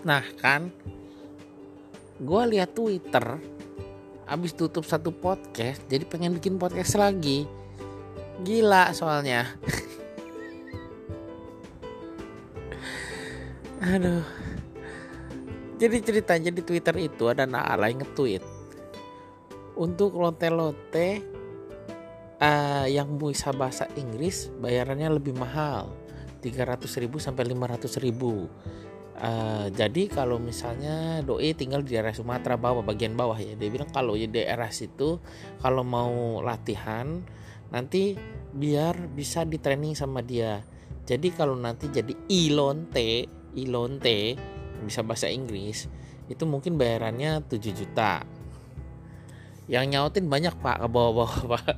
Nah kan, gue lihat Twitter, abis tutup satu podcast, jadi pengen bikin podcast lagi. Gila soalnya. Aduh. Jadi ceritanya di Twitter itu ada Naala yang nge-tweet untuk lote-lote uh, yang bisa bahasa Inggris bayarannya lebih mahal 300.000 sampai 500.000 uh, jadi kalau misalnya doi tinggal di daerah Sumatera bawah bagian bawah ya. Dia bilang kalau di daerah situ kalau mau latihan nanti biar bisa di training sama dia. Jadi kalau nanti jadi ilonte ilonte bisa bahasa Inggris itu mungkin bayarannya 7 juta. Yang nyautin banyak pak ke bawah-bawah pak.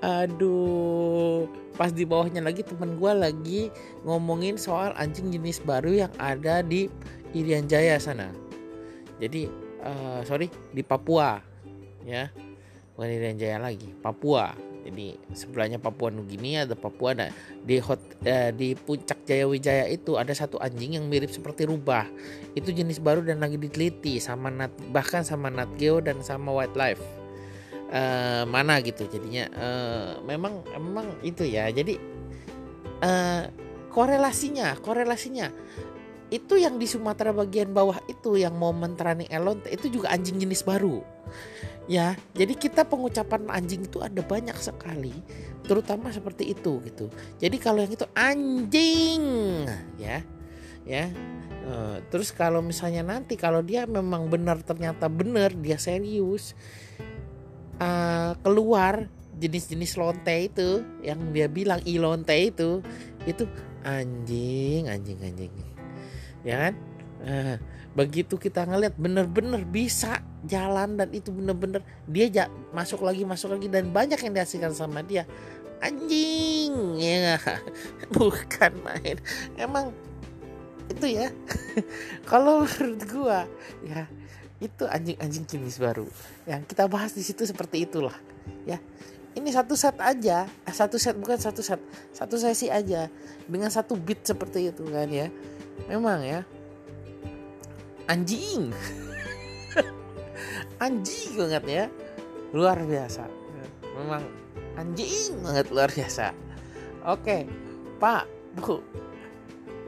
Aduh pas di bawahnya lagi teman gue lagi ngomongin soal anjing jenis baru yang ada di Irian Jaya sana. Jadi uh, sorry di Papua ya. Bukan Irian Jaya lagi Papua. Jadi sebelahnya Papua Nugini ada Papua. Ada di hot eh, di puncak Jaya Wijaya itu ada satu anjing yang mirip seperti rubah. Itu jenis baru dan lagi diteliti sama Nat bahkan sama Nat Geo dan sama Wildlife eh, mana gitu jadinya. Eh, memang memang itu ya. Jadi eh, korelasinya korelasinya. Itu yang di Sumatera bagian bawah itu yang momen training elonte itu juga anjing jenis baru. Ya jadi kita pengucapan anjing itu ada banyak sekali terutama seperti itu gitu. Jadi kalau yang itu anjing ya ya. Uh, terus kalau misalnya nanti kalau dia memang benar ternyata benar dia serius uh, keluar jenis-jenis lonte itu yang dia bilang ilonte itu itu anjing anjing anjing. Ya kan? Uh, begitu kita ngeliat bener-bener bisa jalan dan itu bener-bener dia ja masuk lagi masuk lagi dan banyak yang dihasilkan sama dia. Anjing ya bukan main. Emang itu ya. Kalau menurut gua ya itu anjing-anjing jenis baru. Yang kita bahas di situ seperti itulah ya. Ini satu set aja eh, satu set bukan satu set satu sesi aja dengan satu beat seperti itu kan ya. Memang ya. Anjing. Anjing banget ya. Luar biasa. Memang anjing banget luar biasa. Oke pak bu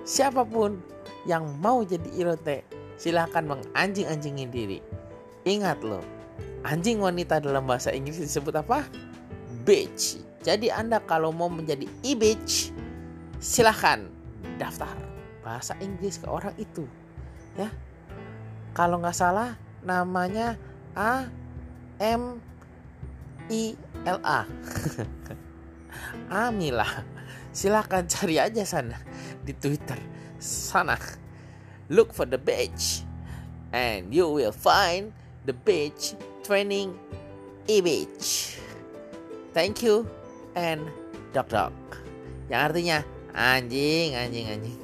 siapa pun yang mau jadi irote silahkan menganjing-anjingin diri. Ingat loh anjing wanita dalam bahasa Inggris disebut apa? Bitch. Jadi anda kalau mau menjadi e-bitch silahkan daftar bahasa Inggris ke orang itu ya. Kalau nggak salah namanya A M I L A. Amila silahkan cari aja sana di Twitter. Sana. Look for the beach and you will find the beach training e-beach thank you and dog dog yang artinya anjing anjing anjing